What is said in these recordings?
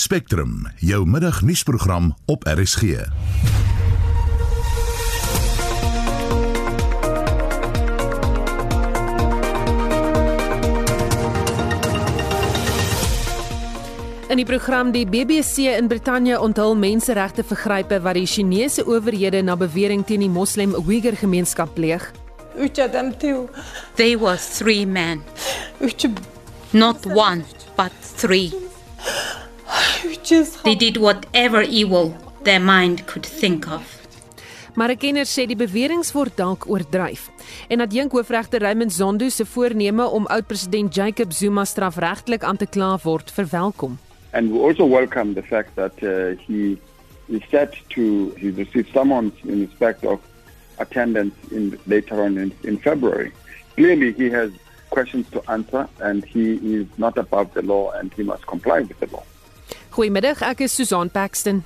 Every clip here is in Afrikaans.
Spectrum, jou middagnuusprogram op RSG. In die program die BBC in Brittanje onthul menseregte vergrype wat die Chinese owerhede na bewering teen die Moslem Uyghur gemeenskap pleeg. They were three men, not one, but three. They did whatever evil their mind could think of. Maar 'n kenner sê die beweringe word dalk oordryf. En adjunk hoofregter Raymond Zondo se voorneme om oud-president Jacob Zuma strafregtelik aan te kla word verwelkom. And we also welcome the fact that uh, he is set to he received summons in respect of attendance in later on in, in February. Clearly, he has questions to answer, and he is not above the law, and he must comply with the law. Goeiemiddag, ek is Susan Paxton.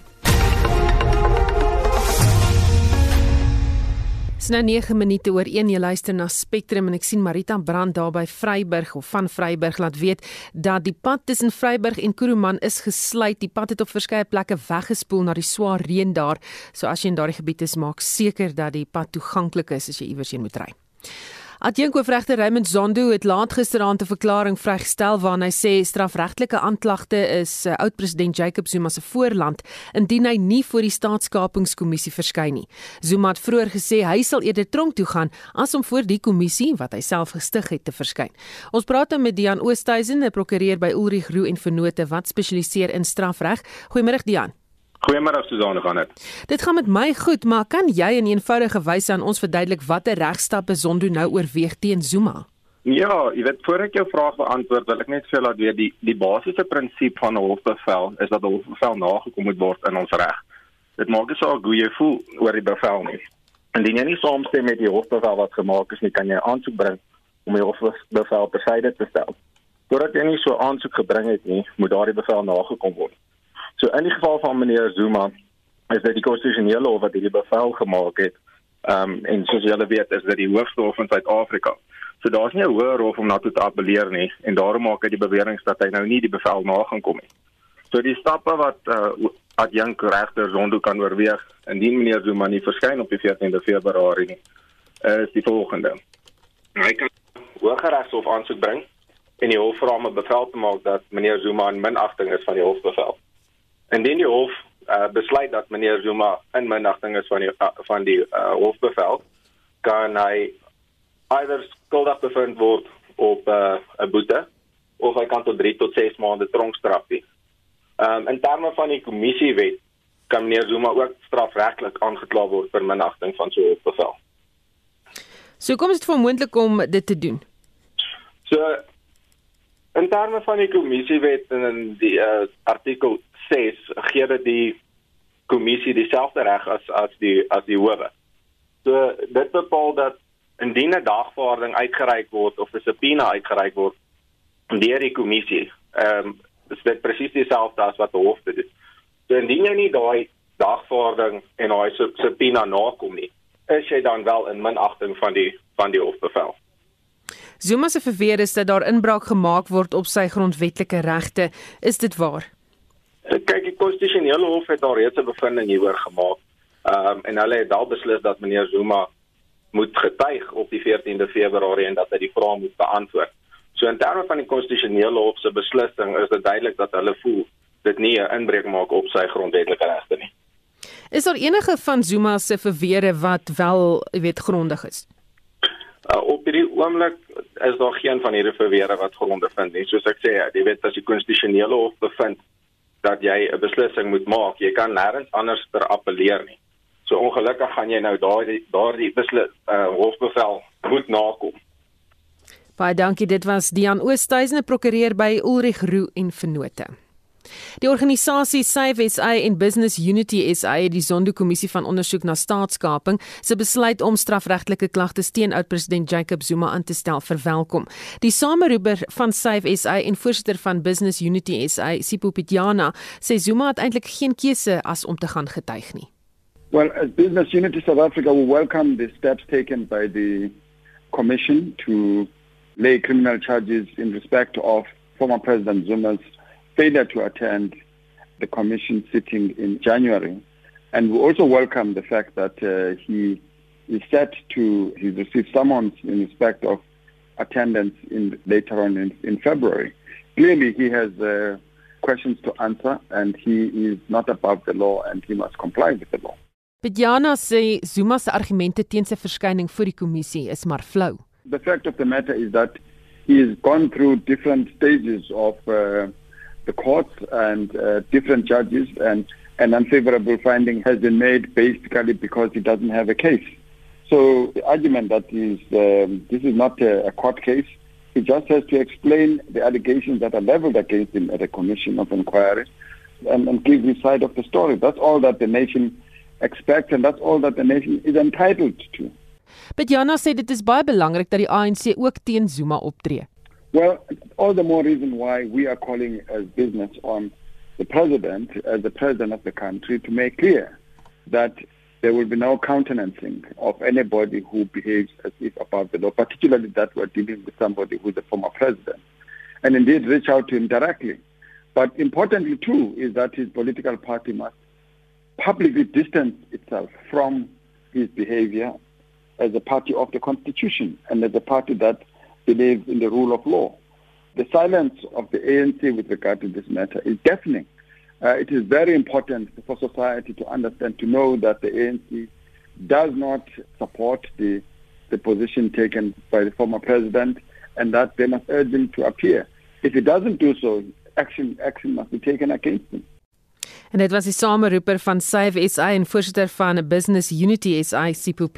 Dis nou 9 minute oor 1 jy luister na Spectrum en ek sien Marita Brand daar by Vryburg of van Vryburg laat weet dat die pad tussen Vryburg en Kuruman is gesluit. Die pad het op verskeie plekke weggespoel na die swaar reën daar. So as jy in daardie gebied is, maak seker dat die pad toeganklik is as jy iewers heen moet ry. Adjunkhoofregter Raymond Zondo het laat gisteraand 'n verklaring vrygestel waarin hy sê strafregtelike aanklagte is uh, oud-president Jacob Zuma se voorland indien hy nie voor die staatskapingskommissie verskyn nie. Zuma het vroeër gesê hy sal eerder tronk toe gaan as om voor die kommissie wat hy self gestig het te verskyn. Ons praat nou met Dian Oosthuizen, 'n prokureur by Ulrich Roo en Vennote wat spesialiseer in strafreg. Goeiemôre Dian. Goeiemôre Suzanne, gaan dit? Dit gaan met my goed, maar kan jy in eenvoudige wyse aan ons verduidelik watter regstappe Zondo nou oorweeg teen Zuma? Ja, jy weet voor ek jou vraag beantwoord, wil ek net vir laat weet die die basiese prinsip van 'n hofbevel is dat 'n hofbevel nagekom moet word in ons reg. Dit maak nie saak hoe jy voel oor die bevel nie. Indien jy nie saamstem met die hofbevel wat gemaak is nie, kan jy 'n aansoek bring om die hofbevel tersyde te stel. Voordat jy nie so aansoek gebring het nie, moet daardie bevel nagekom word. So in die geval van meneer Zuma is dit die konstitusionele hof wat hierdie bevel gemaak het. Ehm um, en soos julle weet is dit die hoogste hof in Suid-Afrika. So daar's nie 'n hoër hof om na toe te appeleer nie en daarom maak hy die bewering dat hy nou nie die bevel nagaan kom nie. So die stappe wat uh, adjunk regter Zondo kan oorweeg indien meneer Zuma nie verskyn op die 14de Februarie nie, is die volgende. Hy kan Hooggeregshof aansoek bring en die hof vra om 'n bevel te maak dat meneer Zuma in minagting is van die hofbevel. Indien die hof uh, besluit dat meneer Zuma in minagting is van die uh, van die uh, hofbevel, kan hy either skuldig bevind word op 'n uh, boete of hy kan tot 3 tot 6 maande tronkstraf hê. Ehm um, in terme van die kommissiewet kan meneer Zuma ook strafregtelik aangekla word vir minagting van so 'n hofbevel. So kom dit vermoontlik om dit te doen. So in terme van die kommissiewet en in die uh, artikel 6 gee dit die kommissie dieselfde reg as as die as die howe. So dit bepaal dat indien 'n dagvaarding uitgereik word of 'n subpoena uitgereik word deur die kommissie, ehm um, is dit presies dieselfde as wat die hof dit doen. So indien jy nie daai dagvaarding en daai subpoena nakom nie, is jy dan wel in minagting van die van die hofbevel. Zuma se verweer is dat daar inbraak gemaak word op sy grondwetlike regte. Is dit waar? Kyk, die konstitusionele hof het al reeds 'n bevinding hieroor gemaak. Ehm um, en hulle het al beslis dat meneer Zuma moet getuig op die 14de Februarie en dat hy die vrae moet beantwoord. So in terme van die konstitusionele hof se beslissing is dit duidelik dat hulle voel dit nie 'n inbreuk maak op sy grondwetlike regte nie. Is daar enige van Zuma se verweere wat wel, jy weet, grondig is? Uh, op hierdie oomblik is daar geen van hierdie verweere wat gronde vind nie. Soos ek sê, jy weet as die konstitusionele hof bevind dat jy 'n beslissing moet maak, jy kan nêrens anders ter appeleer nie. So ongelukkig gaan jy nou daardie daardie beslis uh, hofbevel moet nakom. Baie dankie. Dit was Dian Oosthuizen, prokureur by Ulrich Roo en Vennote. Die organisasie Save SA en Business Unity SA het die Zondo-kommissie van ondersoek na staatskaping se besluit om strafregtelike klagtes teen oud-president Jacob Zuma aan te stel verwelkom. Die sameroeper van Save SA en voorsitter van Business Unity SA, Sipho Pitjana, sê Zuma het eintlik geen keuse as om te gaan getuig nie. Well, as Business Unity South Africa, we welcome the steps taken by the Commission to lay criminal charges in respect of former President Zuma's failure to attend the commission sitting in January. And we also welcome the fact that uh, he is set to, he received summons in respect of attendance in later on in, in February. Clearly, he has uh, questions to answer, and he is not above the law, and he must comply with the law. Bediana sê Zuma se argumente teen sy verskyning voor die kommissie is maar flou. The fact of the matter is that he has gone through different stages of uh, the courts and uh, different judges, and an unfavorable finding has been made basically because he doesn't have a case. So the argument that is um, this is not a, a court case. He just has to explain the allegations that are leveled against him at a commission of inquiry and, and give his side of the story. That's all that the nation expects and that's all that the nation is entitled to. Bediana sê dit is baie belangrik dat die ANC ook teen Zuma optree. Well, all the more reason why we are calling as business on the president, as the president of the country, to make clear that there will be no countenancing of anybody who behaves as if above the law, particularly that we're dealing with somebody who's a former president. And indeed reach out to him directly. But importantly too is that his political party must publicly distance itself from his behavior as a party of the constitution and as a party that believes in the rule of law. The silence of the ANC with regard to this matter is deafening uh, it is very important for society to understand, to know that the ANC does not support the, the position taken by the former president and that they must urge him to appear. If he doesn't do so, action, action must be taken against him. En dit was die sameroeper van Save SA en voorsitter van Business Unity SA Sipho.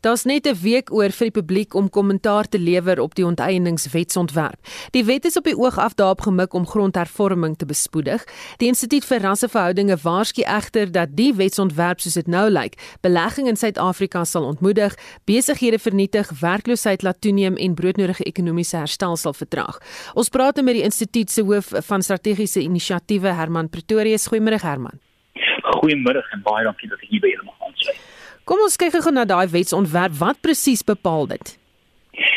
Daar's net 'n week oor vir die publiek om kommentaar te lewer op die onteieningswetsontwerp. Die wet is op die oog af daarop gemik om grondhervorming te bespoedig. Die Instituut vir Rasseverhoudinge waarsku egter dat die wetsontwerp soos dit nou lyk, belegging in Suid-Afrika sal ontmoedig, besighede vernietig, werkloosheid laat toeneem en broodnodige ekonomiese herstel sal vertraag. Ons praat met die instituut se hoof van strategiese inisiatiewe Herman Pretorius. Goeiemôre Herman. Goeiemôre en baie dankie dat ek hier by julle mag aansluit. Kom ons kyk gou na daai wetsontwerp. Wat presies bepaal dit?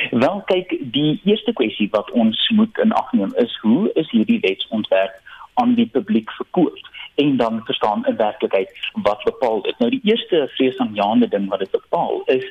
Wel kyk, die eerste kwessie wat ons moet in ag neem is hoe is hierdie wetsontwerp aan die publiek verkoop? En dan verstaan in werklikheid wat bepaal dit. Nou die eerste vreesaanjaende ding wat dit bepaal is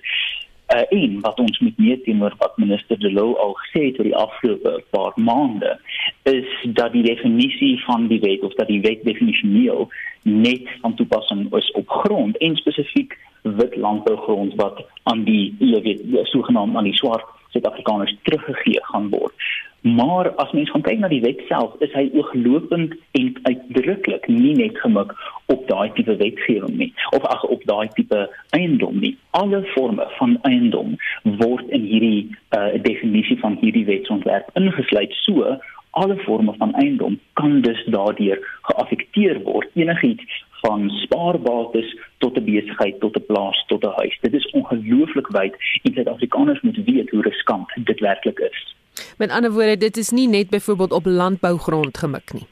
uh een wat ons moet meet teenoor wat minister De Loo al gesê het oor die afgelope paar maande is dat die definisie van die wet of dat die wet definisioneel net van toepassing is op grond en spesifiek wit landbougrond wat aan die jy weet sogenaamd aan die swart Suid-Afrikaners teruggegee gaan word. Maar as mens gaan kyk na die wet self, is hy ooglopend en uitdruklik nie net gemik op daai tipe wetgewing nie of ag op daai tipe eiendom nie. Alle forme van eiendom word in hierdie uh, definisie van hierdie wetsontwerp ingesluit. So alle forme van eiendom kan dus daardeur geaffekteer word. Enigiets van spaarbates tot 'n besigheid tot 'n plaas tot 'n huis. Dit is ongelooflik wyd en Suid-Afrikaners moet weet hoe riskant dit werklik is. Met ander woorde, dit is nie net byvoorbeeld op landbougrond gemik nie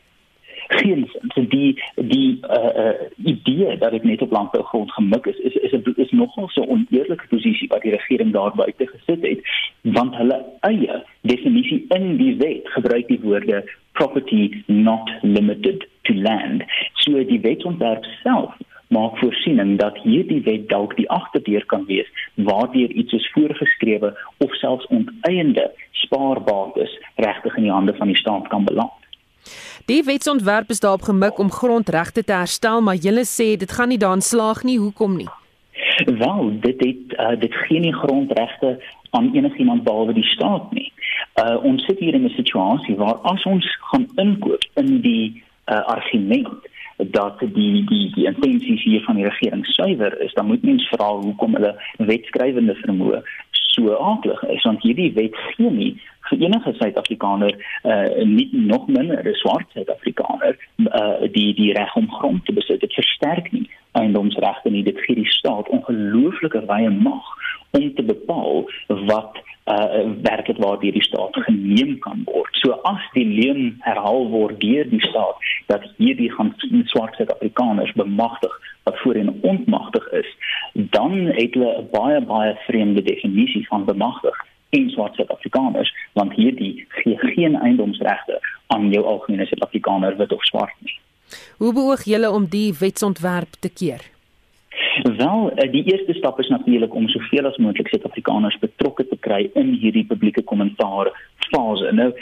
geen so die die uh, uh idee dat dit net op landbougrond gemik is is is 'n is nogal so 'n oneerlike posisie wat die regering daar buite gesit het want hulle eie definisie in die wet gebruik die woorde property not limited to land so die wetsontwerp self maak voorsiening dat hierdie wet dalk die agterdeur kan wees waardeur iets is voorgeskrewe of selfs onteieende spaarbates regtig in die hande van die staat kan beland Die wetsontwerp is daarop gemik om grondregte te herstel, maar julle sê dit gaan nie daan slaag nie. Hoekom nie? Wel, dit het uh, dit gee nie grondregte aan enigiemand behalwe die staat nie. Uh, ons sit hier in 'n situasie waar as ons gaan inkoop in die uh, argument dat die die die intensies hier van die regering suiwer is, dan moet mens vra hoekom hulle wetskrywende vermoë so aaklig is want hierdie wet gee nie vir enige Suid-Afrikaner uh nie nog minder 'n swart Suid-Afrikaner uh die die reg om grond te besit dit versterk nie eiendomsregte nie dit gee die staat ongelooflike wye mag om te bepaal wat uh werk dit waar die staat geneem kan word. So as die leuen herhaal word deur die staat dat hierdie gaan swart Suid-Afrikaners bemagtig wat voorheen ontmagtig is, dan het hulle 'n baie baie vreemde definisie van bemagtig en swart Suid-Afrikaners want hierdie gee geen eiendomsregte aan jou algemene Suid-Afrikaner wit of swart nie. Hoe beoog julle om die wetsontwerp te keer? Wel, eh, die eerste stap is natuurlik om soveel as moontlik Suid-Afrikaners betrokke te kry in hierdie publieke kommentaar fase. Nou,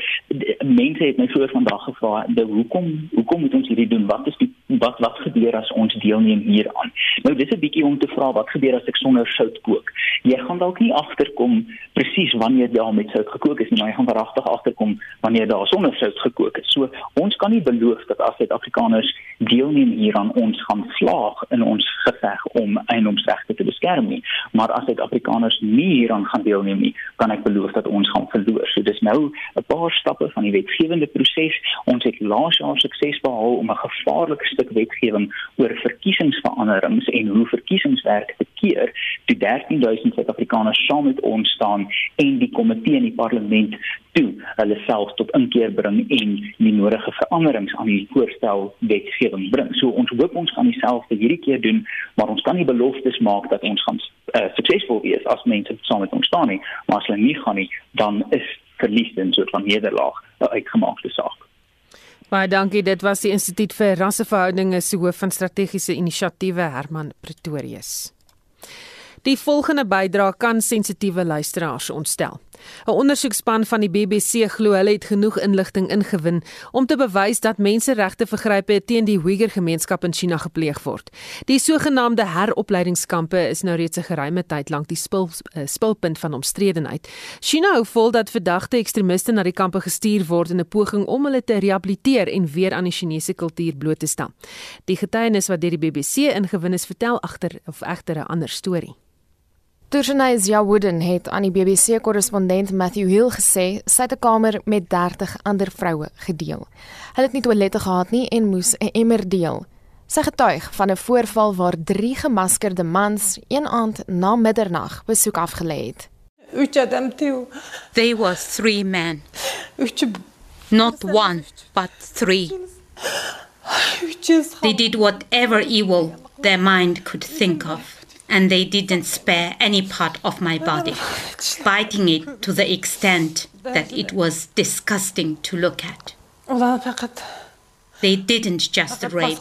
mense het my vroeër vandag gevra, "De hoekom hoekom moet ons hierdie doen? Wat is die wat wat gebeur as ons deelneem hieraan?" Nou, dis 'n bietjie om te vra wat gebeur as ek sonder sout kook. Jy gaan dalk nie agterkom presies wanneer daar met sout gekook is nie, maar jy gaan verragtig agterkom wanneer daar sonder sout gekook is. So, ons kan nie beloof dat as Suid-Afrikaners deelneem hieraan ons gaan slaag in ons geveg om eiendomsregte te beskerm nie. Maar as Suid-Afrikaners nie hieraan gaan deelneem nie, kan ek beloof dat ons gaan verloor. So dis nou 'n paar stappe van die wetgewende proses. Ons het laas jaar sukses behaal om 'n gevaarlike stuk wetgewing oor verkiesingsveranderings en hoe verkiesingswerk te keer. Die 13000 Suid-Afrikaners saam met ons staan en die komitee in die parlement toe hulle self tot inkeer bring en die nodige veranderings aan die voorstel wetgewing bring. So ons hoop ons gaan dieselfde hierdie keer doen, maar ons kan nie beloftes maak dat ons gaan uh, suksesvol wees as mense saam met ons staan nie, maar as hulle nie gaan nie, dan is verlies dan soort van nederlaag 'n uitgemaakte saak. Baie dankie. Dit was die Instituut vir Rasseverhoudinge se hoof van strategiese inisiatiewe Herman Pretorius. Die volgende bydra kan sensitiewe luisteraars ontstel. 'n Ondersoekspan van die BBC glo hulle het genoeg inligting ingewin om te bewys dat menseregte vergrype teen die Uyghur gemeenskap in China gepleeg word. Die sogenaamde heropleidingskampe is nou reeds 'n geruime tyd lank die spul, uh, spulpunt van omstredenheid. China hou vol dat verdagte ekstremiste na die kampe gestuur word in 'n poging om hulle te rehabiliteer en weer aan die Chinese kultuur bloot te stel. Die getuienis wat deur die BBC ingewin is, vertel agter of egter 'n ander storie. Turgenays Jawooden het aan die BBC-korrespondent Matthew Hill gesê sy het 'n kamer met 30 ander vroue gedeel. Hulle het nie toilette gehad nie en moes 'n emmer deel. Sy getuig van 'n voorval waar drie gemaskerde mans een aand na middernag besoek afgelê het. They were three men. Not one, but three. They did whatever evil their mind could think of. And they didn't spare any part of my body, biting it to the extent that it was disgusting to look at. They didn't just rape,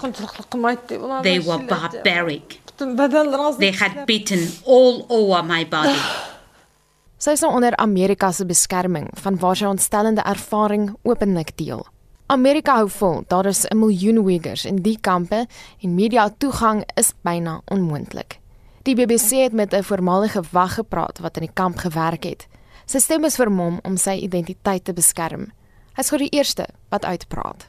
they were barbaric. They had bitten all over my body. Sy is nou onder Amerika se beskerming van waar sy ontstellende ervaring openlik deel. Amerika hou vol, daar is 'n miljoen Uyghurs in die kampe en media toegang is byna onmoontlik. Die BBC het met 'n voormalige wag gepraat wat in die kamp gewerk het. Sy stem is vermom om sy identiteit te beskerm. Hy's gou die eerste wat uitpraat.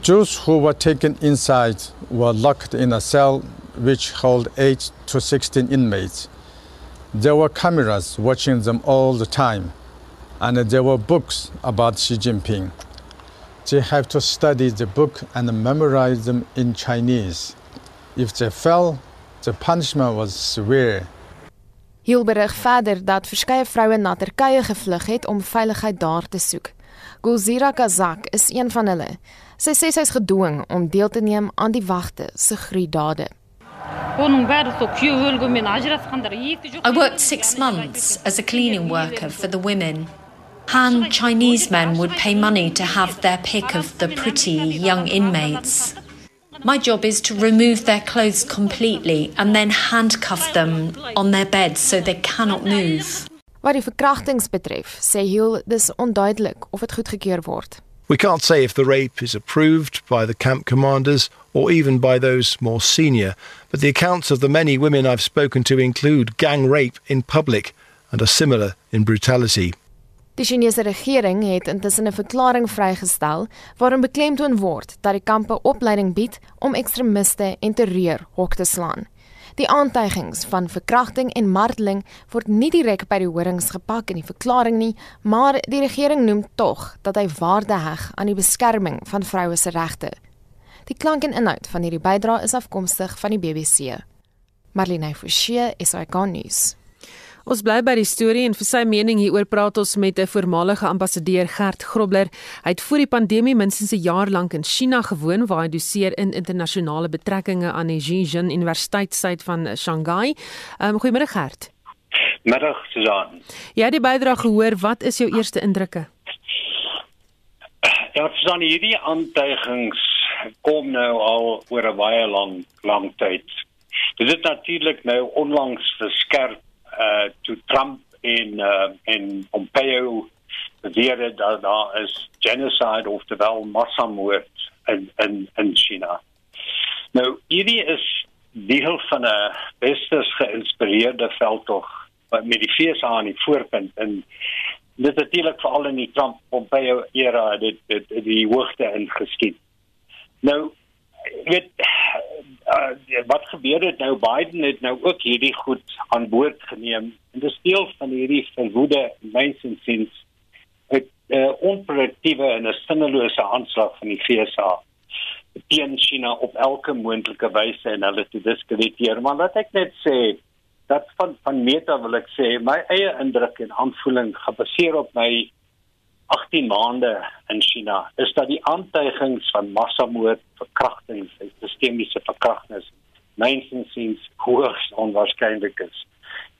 Those who were taken inside were locked in a cell which held 8 to 16 inmates. There were cameras watching them all the time, and there were books about Xi Jinping. They have to study the book and memorize them in Chinese. If they fell, The punishment was severe. Hiel berig verder dat verskeie vroue na Turkye gevlug het om veiligheid daar te soek. Gulzira Kazak is een van hulle. Sy sê sy is gedwing om deel te neem aan die wagte se gruweldade. I worked 6 months as a cleaning worker for the women. Han Chinese men would pay money to have their pick of the pretty young inmates. My job is to remove their clothes completely and then handcuff them on their beds so they cannot move. Wat die verkrachtings betref, sê Hill dis onduidelik of dit goedgekeur word. We can't say if the rape is approved by the camp commanders or even by those more senior, but the accounts of the many women I've spoken to include gang rape in public and are similar in brutality. Die Chinese regering het intussen 'n verklaring vrygestel waarin beklemtoon word dat die kampe opleiding bied om ekstremiste en terreur hok te slaan. Die aantuigings van verkrachting en marteling word nie direk by die horings gepak in die verklaring nie, maar die regering noem tog dat hy waarde heg aan die beskerming van vroue se regte. Die klank en inhoud van hierdie bydrae is afkomstig van die BBC. Marlene Forsie, SAK nuus. Ons bly by die storie en vir sy mening hieroor praat ons met 'n voormalige ambassadeur Gert Grobler. Hy het voor die pandemie minstens 'n jaar lank in China gewoon waar hy doseer in internasionale betrekkinge aan die Xinjiang Universiteit suid van Shanghai. Um, Goeiemôre Gert. Middag Susan. Ja, die bydrae gehoor, wat is jou eerste indrukke? Ja, verstaan hierdie aantuigings kom nou al oor 'n baie lang lang tyd. Dit het natuurlik nou onlangs verskerp uh toe Trump en uh en Pompeo beweer dat daar is genocide of terwyl massamoord in in in China. Nou hierdie is deel van 'n westers geïnspireerde veldtog met die FSA aan die voorpunt en dit het natuurlik veral in die Trump Pompeo era dit dit die hoogte ingeskiet. Nou weet uh, wat gebeur het nou Biden het nou ook hierdie goed aan boord geneem. En dis deel van hierdie verwoede mensensiens 'n uh, onproduktiewe en 'n sinnelose aanslag van die FSA teen China op elke moontlike wyse en hulle te diskrediteer maar wat ek net sê dat van van meta wil ek sê my eie indruk en aanvoeling gebaseer op my 18 maande in China is dat die aantuigings van massamoord, verkrachtings sistemiese verkrachtings mynsiens hoogs onwaarskynlik is.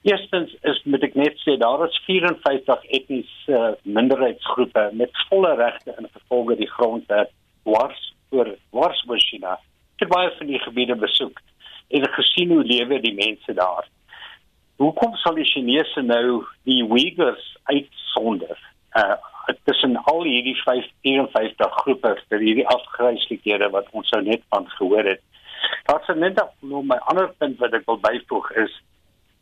Eerstens is moet ek net sê daar is 54 etniese uh, minderheidsgroepe met volle regte in vervolge die grondwet wars oor wars oor China. Ek het baie van die gebiede besoek en gesien hoe lewe die mense daar. Hoekom sal die Chinese nou die Uyghurs uitsonder? Uh tussen al hierdie 54 groepe vir hierdie afgryslikhede wat ons sou net van gehoor het. Daar's net nog my ander punt wat ek wil byvoeg is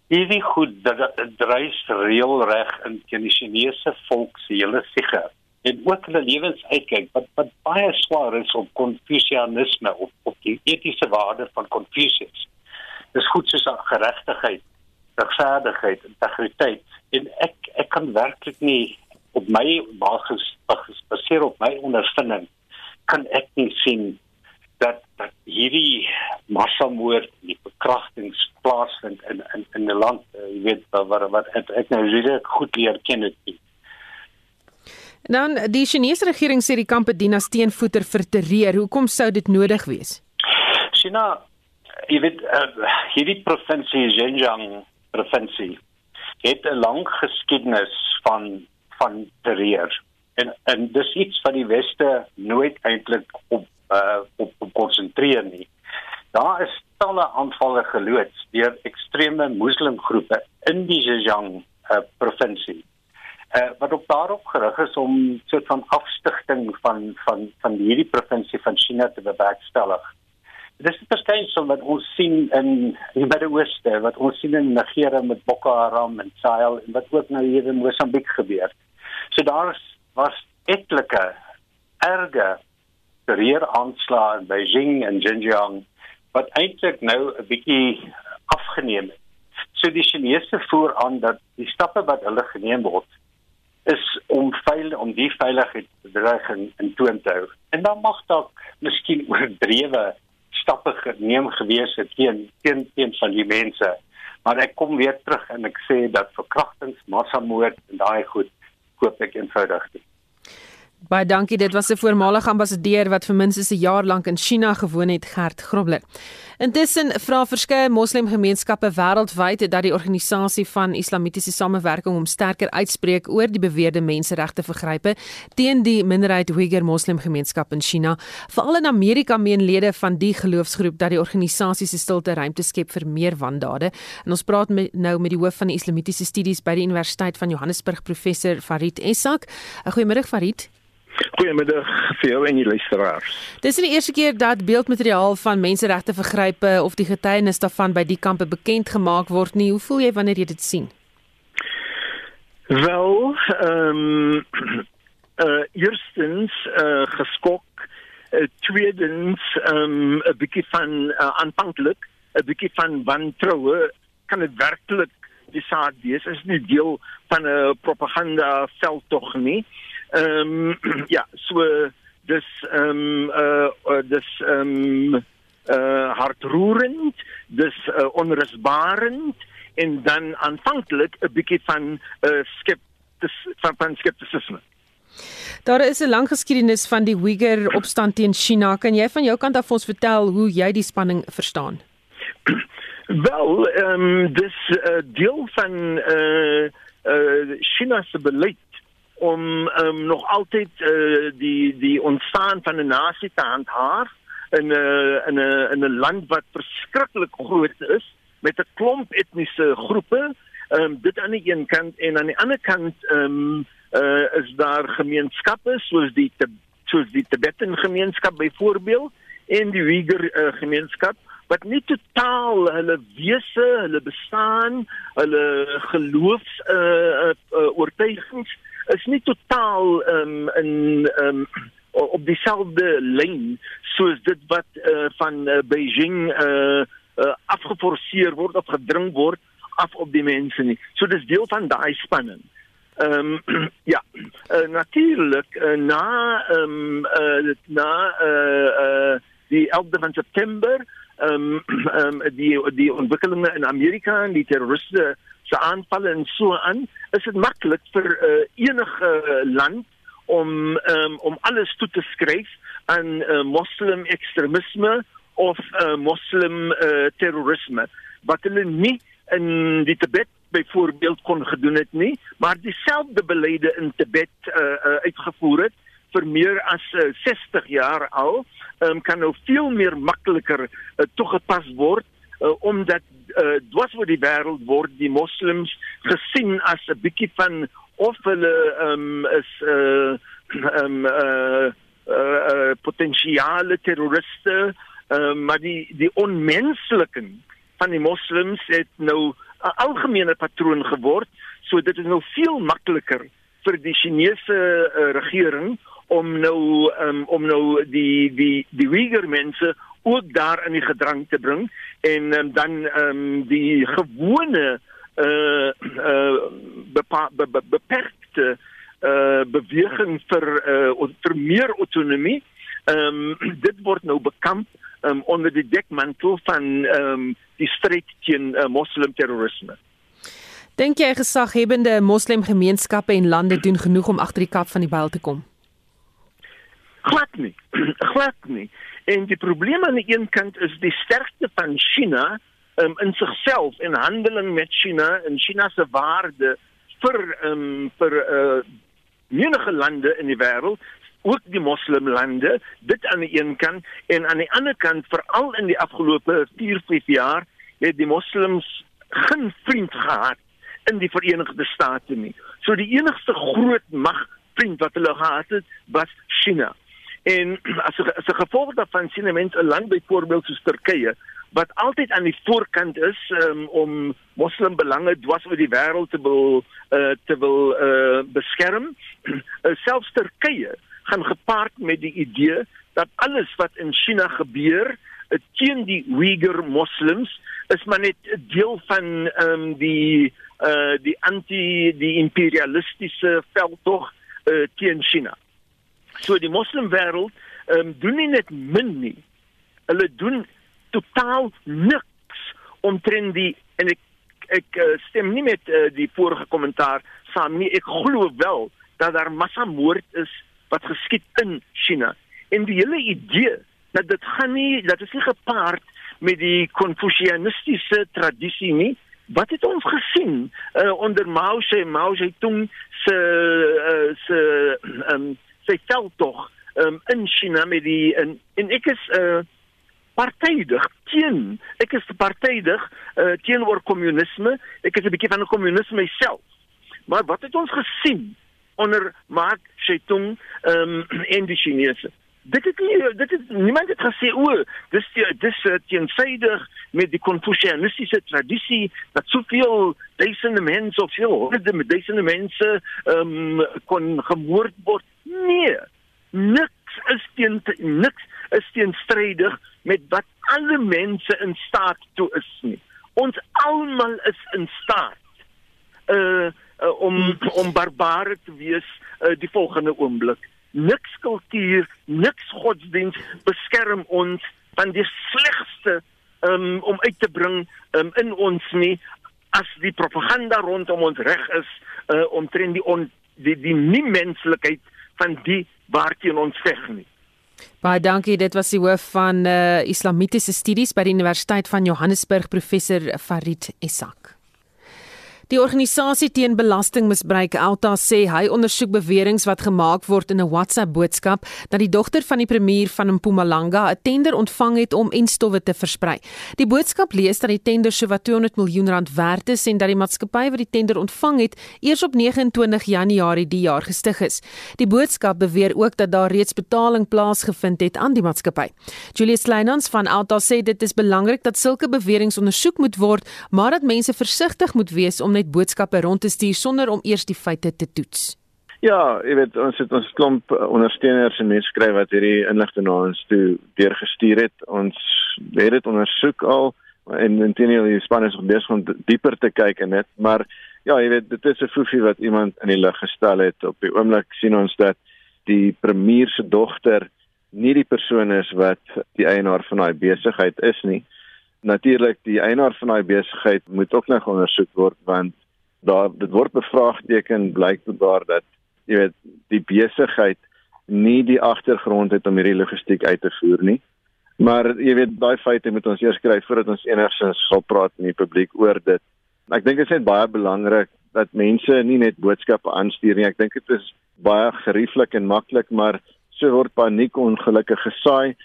hierdie goed dat dreis reëlreg in teen die Chinese volk se hele sige en ook hulle lewensuitkyk wat wat baie swaar is op konfusianisme op op die etiese waarde van Confucius. Dis goed soos geregtigheid regverdigheid, integriteit en ek ek kan werklik nie op my basis gebaseer op my ondervinding kan ek nie sien dat dat hierdie massamoord die verkrachtings plaasvind in in in 'n land uh, jy weet wat wat ek, ek nou regtig goed leer ken dit nie. Dan die Chinese regering sê die kampe dien as teenvoeter vir terreur. Hoekom sou dit nodig wees? China jy weet uh, hierdie provinsie Xinjiang provinsie het 'n lang geskiedenis van van terreur en en dis iets wat die weste nooit eintlik op uh op konsentreer nie. Daar is talle aanvalle geloods deur ekstreme moslimgroepe in die Xinjiang uh, provinsie. Uh wat op daarop gerig is om soort van afstigting van van van hierdie provinsie van China te bewerkstellig. Dis 'n verskynsel wat ons sien in die Midde-Ooste, wat ons sien in Nigeria met Boko Haram en Sahel en wat ook nou hier in Mosambiek gebeur. So daar was etlike erge terreuraanslae in Beijing en Xinjiang wat eintlik nou 'n bietjie afgeneem het. So die Chinese voer aan dat die stappe wat hulle geneem word is om veil om die veiligheidsbedreiging in toon te hou. En dan mag dalk miskien oordrewe stappe geneem gewees het teen teen teen van die mense. Maar ek kom weer terug en ek sê dat verkrachtings, massamoord en daai goed koop ek eenvoudig nie. Baie dankie. Dit was 'n voormalige ambassadeur wat vir minstens 'n jaar lank in China gewoon het, Gert Grobler. Intussen vra verskeie moslemgemeenskappe wêreldwyd dat die organisasie van islamitiese samewerking hom sterker uitspreek oor die beweerde menseregte vergrype teen die minderheid Uyghur moslemgemeenskap in China. Veral in Amerika meen lede van die geloofsgroep dat die organisasie se stilte ruimte skep vir meer wandade. En ons praat met, nou met die hoof van die islamitiese studies by die Universiteit van Johannesburg, professor Farid Essak. Goeiemôre Farid. Goeiemiddag vir jou en die luisteraars. Dis die eerste keer dat beeldmateriaal van menseregte vergrype of die getuienis daarvan by die kampe bekend gemaak word nie. Hoe voel jy wanneer jy dit sien? Wel, ehm um, uh eerstens uh geskok, uh, tweedens ehm um, 'n bietjie van uh, aanvanklik 'n bietjie van wantroue kan dit werklik die saak wees is nie deel van 'n propaganda veldtog nie. Ehm um, ja, so dis ehm um, uh, dis ehm um, uh hartroerend, dis uh, onrusbarend en dan aanvanklik 'n bietjie van uh, skeptis van, van skeptisisme. Daar is 'n lang geskiedenis van die Uyghur opstand teen China. Kan jy van jou kant af ons vertel hoe jy die spanning verstaan? Wel, ehm um, dis 'n uh, deel van uh uh China se beleid om um, nog altyd uh, die die ontstaan van 'n nasie te handhaaf in 'n uh, in 'n uh, in 'n land wat verskriklik groot is met 'n klomp etniese groepe. Ehm um, dit aan die een kant en aan die ander kant ehm um, uh, is daar gemeenskappe soos die soos die Tibetan gemeenskap byvoorbeeld en die Uyghur uh, gemeenskap wat nie totaal hulle wese, hulle bestaan, hulle geloofs uh, uh, oortuigings is nie totaal um, in um, op dieselfde lyn soos dit wat uh, van uh, Beijing uh, uh, afgeforceer word of gedring word af op die mense nie. So dis deel van daai spanning. Ehm um, ja, uh, natuurlik uh, na ehm um, uh, na uh, uh, die 11de van September ehm um, um, die die ontwikkelinge in Amerika en die terroriste se aanvalle en so aan, is dit maklik vir uh, enige land om um, om alles toe te skryf aan uh, moslim ekstremisme of uh, moslim uh, terrorisme. Wat hulle nie in die Tibet byvoorbeeld kon gedoen het nie maar dieselfde beleide in Tibet uh, uh, uitgevoer het vir meer as uh, 60 jaar al um, kan nou veel meer makliker uh, toegepas word uh, omdat uh, dwars oor die wêreld word die moslems gesien as 'n bietjie van of hulle um, is uh, um, uh, uh, uh, potensiale terroriste uh, maar die die onmenslike van die moslems het nou 'n algemene patroon geword. So dit is nou veel makliker vir die Chinese uh, regering om nou um, om nou die die die Uyghur mense ook daar in die gedrang te bring en um, dan um, die gewone uh uh bepa, be, be, beperkte uh beweging vir uh vir meer autonomie. Ehm um, dit word nou bekamp um, onder die dekmantel van ehm um, die stryd teen uh, moslim terrorisme. Dink jy gesaghebende moslim gemeenskappe en lande doen genoeg om agter die kap van die byl te kom? Glad nie. Glad nie. En die probleem aan die een kant is die sterkte van China um, in sigself en handeling met China en China se waarde vir um, vir uh, menige lande in die wêreld ook die moslimlande dit aan die een kant en aan die ander kant veral in die afgelope 4 5 jaar het die moslems geen vriend gehad in die Verenigde State nie. So die enigste groot mag vriend wat hulle gehad het was China. En as 'n as 'n gevolg daarvan sien mense 'n land byvoorbeeld soos Turkye wat altyd aan die voorkant is um, om moslimbelange dwars oor die wêreld te wil uh, te wil uh, beskerm. Uh, selfs Turkye gaan gepaard met die idee dat alles wat in China gebeur uh, teen die Uyghur moslems is maar net 'n deel van um, die uh, die anti die imperialistiese veldtog uh, teen China. So die moslimwêreld um, doen nie net min nie. Hulle doen totaal niks omtrent die en ek ek uh, stem nie met uh, die vorige kommentaar saam nie. Ek glo wel dat daar massamoord is wat geskied in China. En die hele idee dat dit gaan nie dat is nie gepaard met die konfusianistiese tradisie nie. Wat het ons gesien uh, onder Mao se Mao Zedong se uh, se um, se veldtog um, in China met die en, en ek is uh, partydig teen ek is partydig uh, teenoor kommunisme ek is 'n bietjie van 'n kommunisme myself. Maar wat het ons gesien onder Mao Zedong um, en die Chinese dit het nie dit het niemand het gesê o dis dis uh, teensydig met die konfusianistiese tradisie dat soveel duisende mense of veel honderde duisende mense um, kon gemoord word nee niks is teen niks is teenstrydig met wat alle mense in staat toe is nie. Ons almal is in staat uh, uh om om barbare te wees uh, die volgende oomblik. Niks kultuur, niks godsdiens beskerm ons van die slegste um, om uit te bring um, in ons nie as die propaganda rondom ons reg is uh, omtrent die on, die die nie menslikheid van die waarteen ons veg nie. Baie dankie. Dit was die hoof van uh, Islamitiese Studies by die Universiteit van Johannesburg, professor Farid Essak. Die organisasie teen belastingmisbruik Alta sê hy ondersoek beweringe wat gemaak word in 'n WhatsApp boodskap dat die dogter van die premier van Mpumalanga 'n tender ontvang het om enstowwe te versprei. Die boodskap lees dat die tender sowat 200 miljoen rand werd is en dat die maatskappy wat die tender ontvang het eers op 29 Januarie die jaar gestig is. Die boodskap beweer ook dat daar reeds betaling plaasgevind het aan die maatskappy. Julius Kleinans van Alta sê dit is belangrik dat sulke beweringe ondersoek moet word, maar dat mense versigtig moet wees om net boodskappe rond te stuur sonder om eers die feite te toets. Ja, jy weet ons het ons klomp ondersteuners en mense skryf wat hierdie inligting na ons toe deurgestuur het. Ons het dit ondersoek al en intendeel die span is nog besig om dieper te kyk in dit, maar ja, jy weet dit is 'n foefie wat iemand in die lug gestel het. Op die oomblik sien ons dat die premier se dogter nie die persoon is wat die eienaar van daai besigheid is nie natuurlik die eienaar van daai besigheid moet ook nog ondersoek word want daar dit word bevraagteken blykbaar dat jy weet die besigheid nie die agtergrond het om hierdie logistiek uit te voer nie. Maar jy weet daai feite moet ons eers kry voordat ons enigsins sal praat in die publiek oor dit. Ek dink dit is net baie belangrik dat mense nie net boodskappe aanstuur nie. Ek dink dit is baie gerieflik en maklik, maar so word paniek ongelukkig gesaai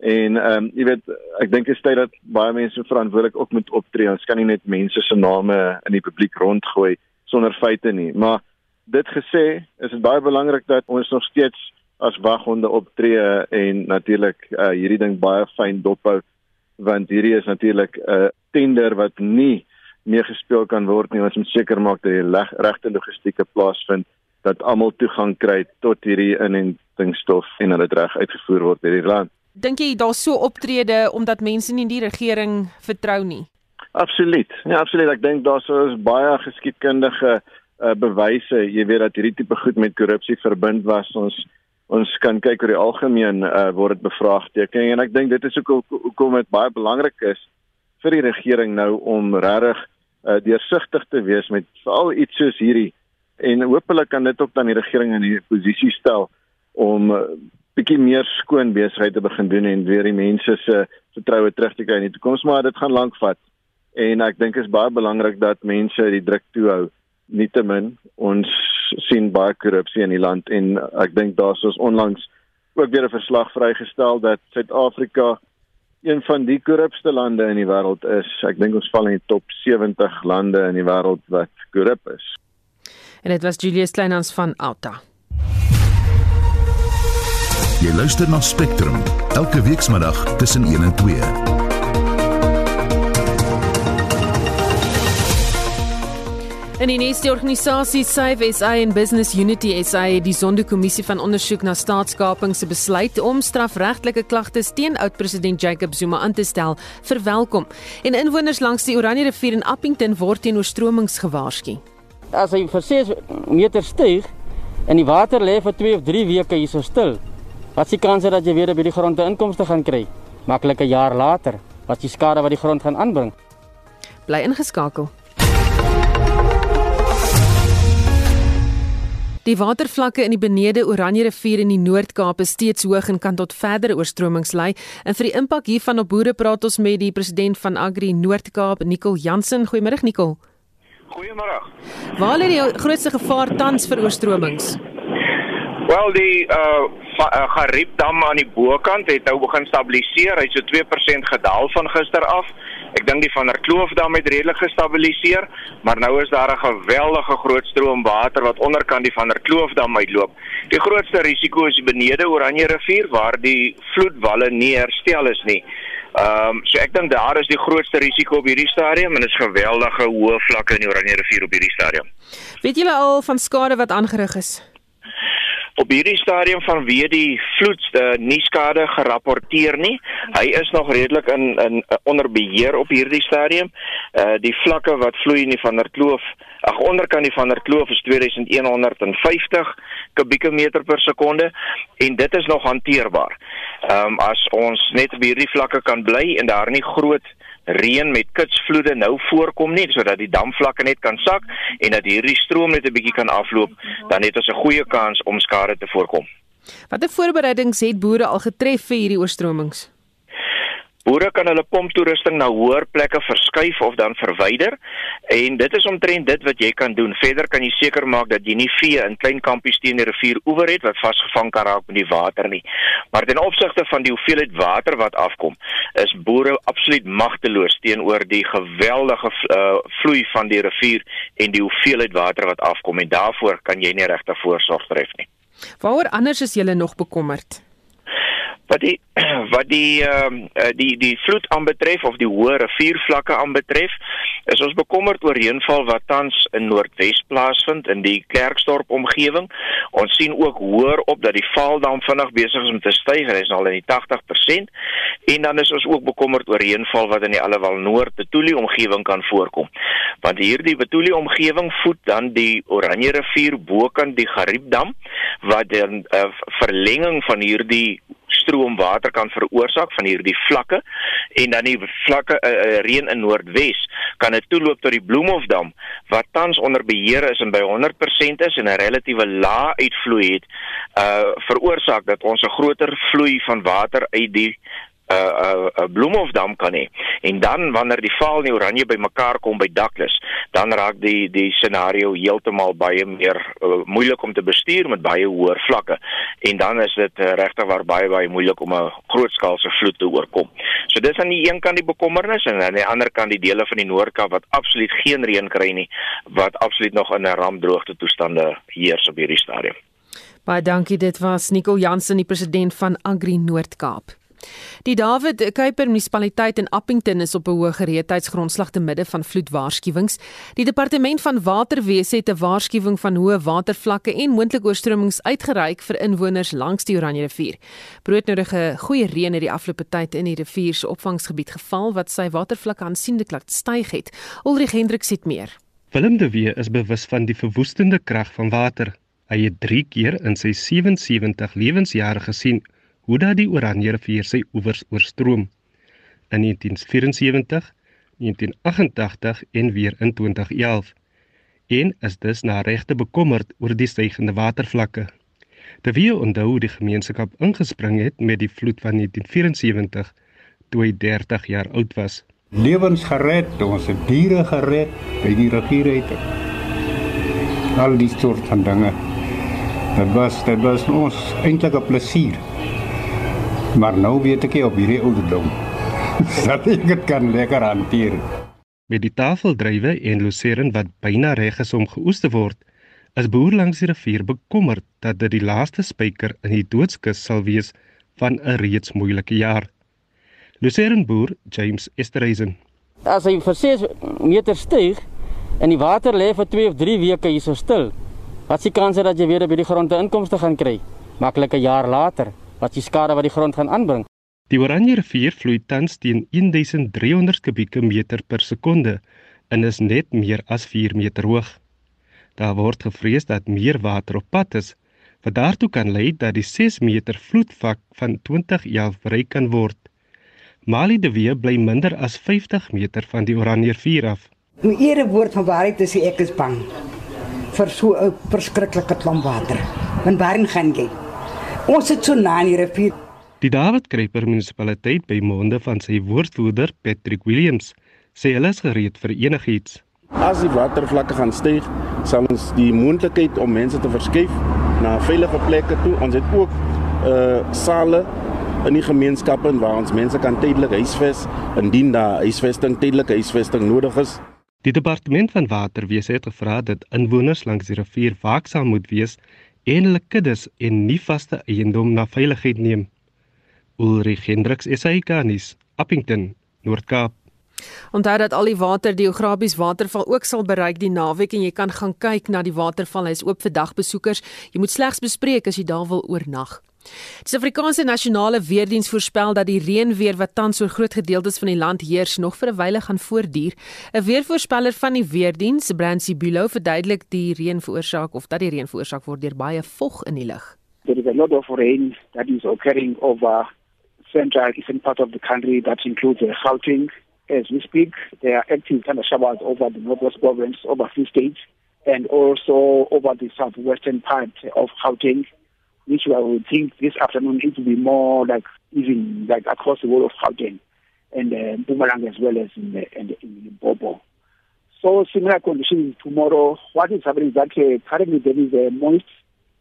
En ehm um, jy weet ek dink dit is tyd dat baie mense verantwoordelik ook moet optree. Ons kan nie net mense se name in die publiek rondgooi sonder feite nie. Maar dit gesê, is dit baie belangrik dat ons nog steeds as waghonde optree en natuurlik uh, hierdie ding baie fyn dophou want hierdie is natuurlik 'n uh, tender wat nie meer gespeel kan word nie. Ons moet seker maak dat die regte logistieke plaasvind dat almal toegang kry tot hierdie inentingsstof en dat dit reg uitgevoer word in hierdie land. Dink jy daar's so optrede omdat mense nie die regering vertrou nie? Absoluut. Ja, absoluut. Ek dink daar's so baie geskiedkundige uh, bewyse, jy weet dat hierdie tipe goed met korrupsie verbind was. Ons ons kan kyk oor die algemeen uh, word dit bevraagteken en ek dink dit is ook hoekom dit baie belangrik is vir die regering nou om regtig uh, deursigtig te wees met veral iets soos hierdie en hopelik kan dit ook dan die regering in 'n posisie stel om uh, bietjie meer skoon besigheid te begin doen en weer die mense se vertroue terug te kry in die toekoms maar dit gaan lank vat. En ek dink is baie belangrik dat mense die druk toehou. Nietemin ons sien baie korrupsie in die land en ek dink daar's ons onlangs ook weer 'n verslag vrygestel dat Suid-Afrika een van die korrupste lande in die wêreld is. Ek dink ons val in die top 70 lande in die wêreld wat korrup is. En dit was Julius Kleinhans van Auta Jy luister na Spectrum elke weekmiddag tussen 1 en 2. En die nuutste organisasie Save SA en Business Unity SA het die Sonderkommissie van ondersoek na staatskaping se besluit om strafregtelike klagtes teen oud-president Jacob Zuma aan te stel verwelkom. En inwoners langs die Oranje rivier in Appington word teen oorstromings gewaarsku. As hy vir 6 meter styg en die water lê vir 2 of 3 weke hier so stil, Wat is die kans dat jy weer by die grond 'n inkomste gaan kry? Maklik 'n jaar later. Wat is die skade wat die grond gaan aanbring? Bly ingeskakel. Die watervlakke in die Benede Oranje rivier in die Noord-Kaap is steeds hoog en kan tot verdere oorstromings lei. En vir die impak hiervan op boere praat ons met die president van Agri Noord-Kaap, Nicol Jansen. Goeiemôre Nicol. Goeiemôre. Waar lê die grootste gevaar tans vir oorstromings? Wel die uh uh, Gariep dam aan die bokant het nou begin stabiliseer. Hy's so 2% gedaal van gister af. Ek dink die van der Kloof dam het redelik gestabiliseer, maar nou is daar 'n geweldige groot stroom water wat onderkant die van der Kloof dam uitloop. Die grootste risiko is benede Oranje rivier waar die vloedwalle nie herstel is nie. Ehm um, so ek dink daar is die grootste risiko op hierdie stadium en dit is geweldige hoë vlakke in die Oranje rivier op hierdie stadium. Weet julle al van skade wat aangerig is? Op hierdie stadium van wie die vloed uh, nie skade gerapporteer nie. Hy is nog redelik in in uh, onder beheer op hierdie stadium. Uh die vlakke wat vloei in die van der Kloof, ag onderkant die van der Kloof is 2150 kubieke meter per sekonde en dit is nog hanteerbaar. Ehm um, as ons net op hierdie vlakke kan bly en daar nie groot reën met kitsvloede nou voorkom nie sodat die damvlakke net kan sak en dat hierdie stroom net 'n bietjie kan afloop, dan het ons 'n goeie kans om skade te voorkom. Watter voorbereidings het boere al getref vir hierdie oorstromings? Boere kan hulle pomptoerusting na hoër plekke verskuif of dan verwyder en dit is omtrent dit wat jy kan doen. Verder kan jy seker maak dat jy nie vee in klein kampies teen die rivier oewer het wat vasgevang kan raak met die water nie. Maar ten opsigte van die hoeveelheid water wat afkom, is boere absoluut magteloos teenoor die geweldige uh, vloei van die rivier en die hoeveelheid water wat afkom en daarvoor kan jy nie regtig voorsorg tref nie. Waaroor anders is jy nog bekommerd? Wat die wat die ehm uh, die die vloed aanbetref of die hoë riviervlakke aanbetref is ons bekommerd oor reënval wat tans in Noordwes plaasvind in die Klerksdorp omgewing. Ons sien ook hoër op dat die Vaaldam vinnig besig is om te styg, hy is al in die 80% en dan is ons ook bekommerd oor reënval wat in die Allewal Noord Betuli omgewing kan voorkom. Want hierdie Betuli omgewing voed dan die Oranje rivier bokant die Gariepdam wat 'n uh, verlenging van hierdie stroomwater kan veroorsaak van hierdie vlakke en dan die vlakke uh, uh, reën in Noordwes kan dit toeloop tot die Bloemhofdam wat tans onder beheer is en by 100% is en 'n relatiewe lae uitvloei het uh veroorsaak dat ons 'n groter vloei van water uit die 'n uh, 'n uh, uh, Bloemhofdam kan hê. En dan wanneer die Vaal en die Oranje bymekaar kom by Douglas, dan raak die die scenario heeltemal baie meer uh, moeilik om te bestuur met baie hoër vlakke. En dan is dit uh, regtig waar baie baie moeilik om 'n grootskaalse vloed te oorkom. So dis aan die een kant die bekommernis en aan die ander kant die dele van die Noord-Kaap wat absoluut geen reën kry nie, wat absoluut nog in 'n rampdroogte toestande heers op hierdie stadium. Baie dankie, dit was Nicole Jansen, die president van Agri Noord-Kaap. Die David Kuiper munisipaliteit in Appington is op 'n hoë gereedheidsgrondslag te midde van vloedwaarskuwings. Die departement van waterwese het 'n waarskuwing van hoë watervlakke en moontlike oorstromings uitgereik vir inwoners langs die Oranje rivier. Broodnodige goeie reën het die afgelope tyd in die rivier se opvangsgebied geval wat sy watervlak aansienlik laat styg het. Ulrich Hendrik sê meer. Willem de Wee is bewus van die verwoestende krag van water. Hy het 3 keer in sy 77 lewensjare gesien hoe dat die Oranje rivier sy oewers oorstroom in 1974, 1988 en weer in 2011 en is dus na regte bekommerd oor die stygende watervlakke. Terwyl onthou die gemeenskap ingespring het met die vloed van 1974 toe hy 30 jaar oud was. Lewens gered, ons het diere gered by die rivier uit. Al die soort van dinge. Dit was dit was ons eintlik 'n plesier. Maar nou weet ek op hierdie ouderdom dat ek dit kan lekker hanteer. Met die tafeldrywe en losering wat byna reg is om geoes te word, is boer langs die rivier bekommerd dat dit die laaste spyker in die doodskus sal wees van 'n reeds moeilike jaar. Losering boer James Esterhazen. As hy vir 6 meter styg en die water lê vir 2 of 3 weke hier so stil, wat is die kans dat jy weer by die grond 'n inkomste gaan kry? Maklik 'n jaar later wat die skade wat die grond gaan aanbring. Die Oranje rivier vloei tans teen 1300 kubieke meter per sekonde en is net meer as 4 meter hoog. Daar word gevrees dat meer water op pad is wat daartoe kan lei dat die 6 meter vloedvlak van 2011 bereik kan word. Mali de Wee bly minder as 50 meter van die Oranje rivier af. My ere woord van waarheid is ek is bang vir so 'n verskriklike klomp water. Want waarin gaan jy? Ons sit so na die rivier. Die David Kruiper munisipaliteit by monde van sy woordvoerder Patrick Williams sê hulle is gereed vir enigiets. As die watervlakke gaan styg, sal ons die moontlikheid om mense te verskuif na veilige plekke toe. Ons het ook uh sale in die gemeenskappe waar ons mense kan tydelik huisves indien daar huisvesting tydelike huisvesting nodig is. Die departement van waterwese het gevra dat inwoners langs die rivier waaksaam moet wees en hulle kuddes en nie vaste eiendom na veiligheid neem. Ulrich Hendriks SAK-nuus, Appington, Noord-Kaap. Onthou dat al die water die geografies waterval ook sal bereik die naweek en jy kan gaan kyk na die waterval. Hy is oop vir dagbesoekers. Jy moet slegs bespreek as jy daar wil oornag. Die Suid-Afrikaanse Nasionale Weerdiens voorspel dat die reënweer wat tans oor groot gedeeltes van die land heers nog vir 'n wyle gaan voortduur. 'n Weervoorspeller van die Weerdiens, Brancy Bulo, verduidelik die reën veroorsaak of dat die reën veroorsaak word deur baie vog in die lug. There is a lot of rain that is occurring over central eastern part of the country that includes the Gauteng. As we speak, there are active thunder showers over the northwest province, over three states, and also over the southwestern part of Gauteng. Which I would think this afternoon it will be more like even like across the whole of Gauteng. and uh, Mpumalanga as well as in, the, in, in Limpopo. So similar conditions tomorrow. What is happening is that uh, currently there is a moist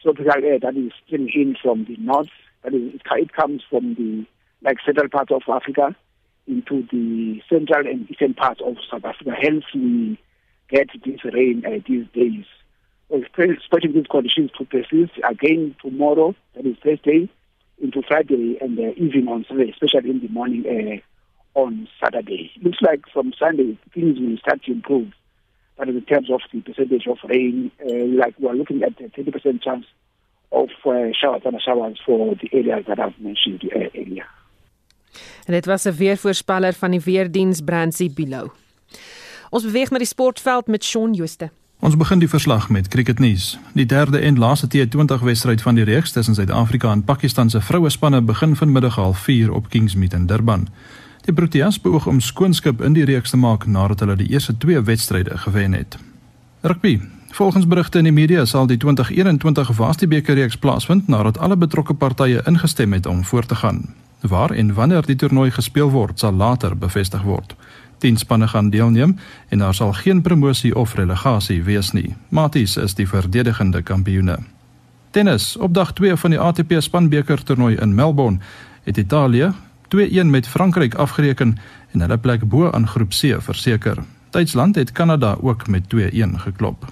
tropical air that is streaming in from the north. That is, it comes from the like central part of Africa into the central and eastern part of South Africa. Hence, we get this rain uh, these days. Expecting these conditions to persist again tomorrow, that is Thursday, into Friday, and uh, even on Sunday, especially in the morning uh, on Saturday. Looks like from Sunday things will start to improve. But in terms of the percentage of rain, uh, like we're looking at a 30% chance of uh, showers and showers for the areas that I've mentioned uh, earlier. En dit was 'n weervoorspeller van die weerdiens Brandsie Bilo. Ons beweeg na die sportveld met Shaun Jooste. Ons begin die verslag met cricketnuus. Die derde en laaste T20 wedstryd van die reeks tussen Suid-Afrika en Pakistan se vroue spanne begin vanmiddag half 4 op Kingsmead in Durban. Die Proteas beoog om skoonskip in die reeks te maak nadat hulle die eerste twee wedstryde gewen het. Rugby. Volgens berigte in die media sal die 2021 Vasdiebeker reeks plaasvind nadat alle betrokke partye ingestem het om voort te gaan. Waar en wanneer die toernooi gespeel word, sal later bevestig word. 10 spanne gaan deelneem en daar sal geen promosie of relegasie wees nie. Maties is die verdedigende kampioene. Tennis. Op dag 2 van die ATP spanbeker toernooi in Melbourne het Italië 2-1 met Frankryk afgereken en hulle plek bo aan groep C verseker. Duitsland het Kanada ook met 2-1 geklop.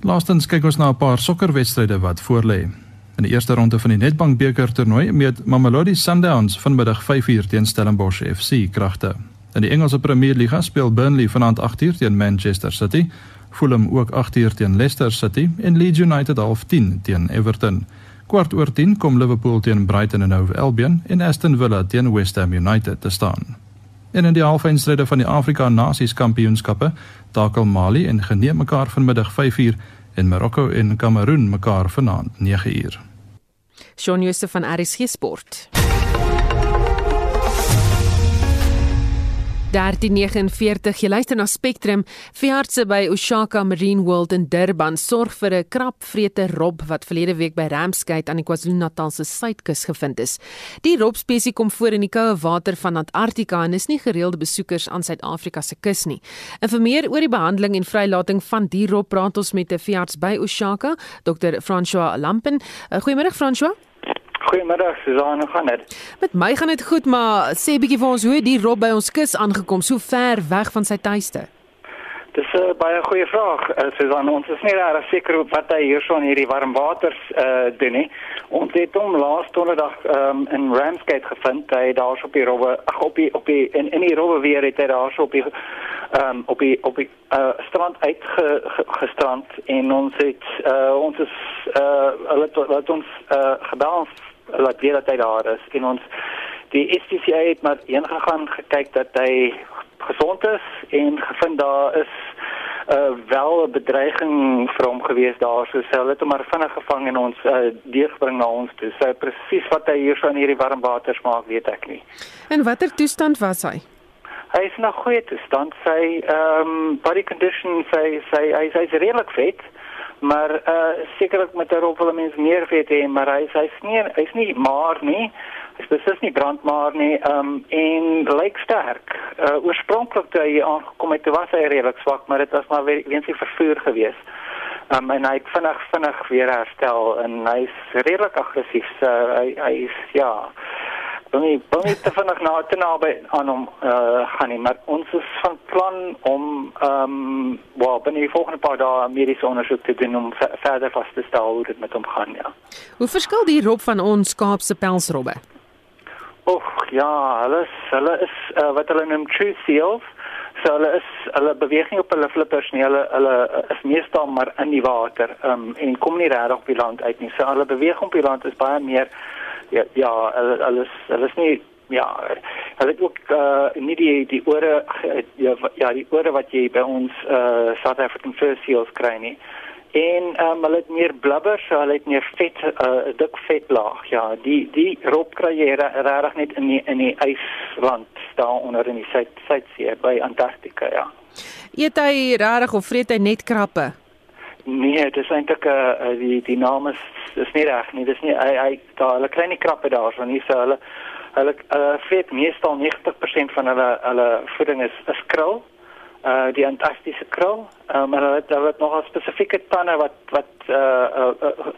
Laastens kyk ons na 'n paar sokkerwedstryde wat voorlê. In die eerste ronde van die Nedbank beker toernooi meet Mamelodi Sundowns vanmiddag 5uur teen Stellenbosch FC kragte. In die Engelse Premier Liga speel Burnley vanaand 8uur teen Manchester City, Fulham ook 8uur teen Leicester City en Leeds United half 10 teen Everton. Kwart oor 10 kom Liverpool teen Brighton en Hove Albion en Aston Villa teen West Ham United te staan. En in die halfeindstryde van die Afrika Nasies Kampioenskappe, takel Mali en geneem mekaar vanmiddag 5uur en Marokko en Kameroen mekaar vanaand 9uur. Shaun Jooste van RSG Sport. 1349 jy luister na Spectrum veeartse by Oshaka Marine World in Durban sorg vir 'n krapvrete rob wat verlede week by Ramsgate aan die KwaZulu-Natal se suidkus gevind is. Die robspesie kom voor in die koue water van Antarktika en is nie gereelde besoekers aan Suid-Afrika se kus nie. En vir meer oor die behandeling en vrylating van die rob praat ons met 'n veearts by Oshaka, Dr. François Lampen. Goeiemôre François. Goeiemiddag Susan, hoe gaan dit? Met my gaan dit goed, maar sê bietjie vir ons hoe het die rob by ons kus aangekom, so ver weg van sy tuiste? Dis 'n uh, baie goeie vraag. Uh, Susan, ons is nie reg seker wat hy hierso in hierdie warm waters uh doen nie. Ons het hom laas donderdag um, in Ramsgate gevind. Hy het daar op die robbe, ag op die op die in in die robbe weer het hy daar so op die um, op die op die uh, strand uitgestrand en ons het uh, ons is uh, hulle het ons uh, gebel laat weet dat hy daar is en ons die SPCA het maar een gegaan gekyk dat hy gesond is en gevind daar is uh, wel 'n bedreiging vir hom gewees daar so hulle het hom maar vinnig gevang en ons uh, deurgebring na ons toe. So presies wat hy hier so in hierdie warm water maak, weet ek nie. En watter toestand was hy? Hy is nog goeie toestand. Sy ehm um, body condition sy sy hy hy's redelik vet maar uh sekerlik met 'n roppel mens meer weet hê maar hy hy's nie hy's nie maar nie. Hy's beslis nie brand maar nie um en lyk sterk. Uh oorspronklik toe hy aangekom het was hy redelik swak maar dit was maar weer weens die vervoer gewees um en hy het vinnig vinnig weer herstel en hy's redelik aggressief so hy hy's ja Dan nie, dan nie te vinnig na te naby aan hom uh, gaan nie, maar ons is van plan om ehm um, wel binne die volgende paar dae mediese ondersoek te doen om verder vas te stel hoe dit met hom gaan, ja. Hoe verskil die rob van ons Kaapse pelsrobbe? Och, ja, hulle is hulle is uh, wat hulle noem true seals. So hulle is hulle beweeg nie op hulle flippers nie. Hulle hulle is meestal maar in die water. Ehm um, en kom nie regtig op die land uit nie. So hulle beweeg op die land is baie meer ja ja alles alles nie ja hulle het ook uh, nie die die ore ja, ja die ore wat jy by ons uh, South African Fur Seals kry nie. En um, hulle het meer blubber so hulle het meer vet 'n uh, dik vetlaag ja. Die die rob kry jy regtig net in die in die ysland daar onder in die suid suidsee by Antarktika ja. Eet hy regtig of vreet hy net krappe Nee, dit is eintlik 'n uh, die die naam is dis nie reg nie. Dis nie hy hy daar hulle klein krappe daarso nie. So hulle Hulle uh, vreet meestal 90% van hulle hulle voeding is is krul. Uh die antarktiese krul. Um, maar hulle het, hulle het nog 'n spesifieke tande wat wat uh, uh, uh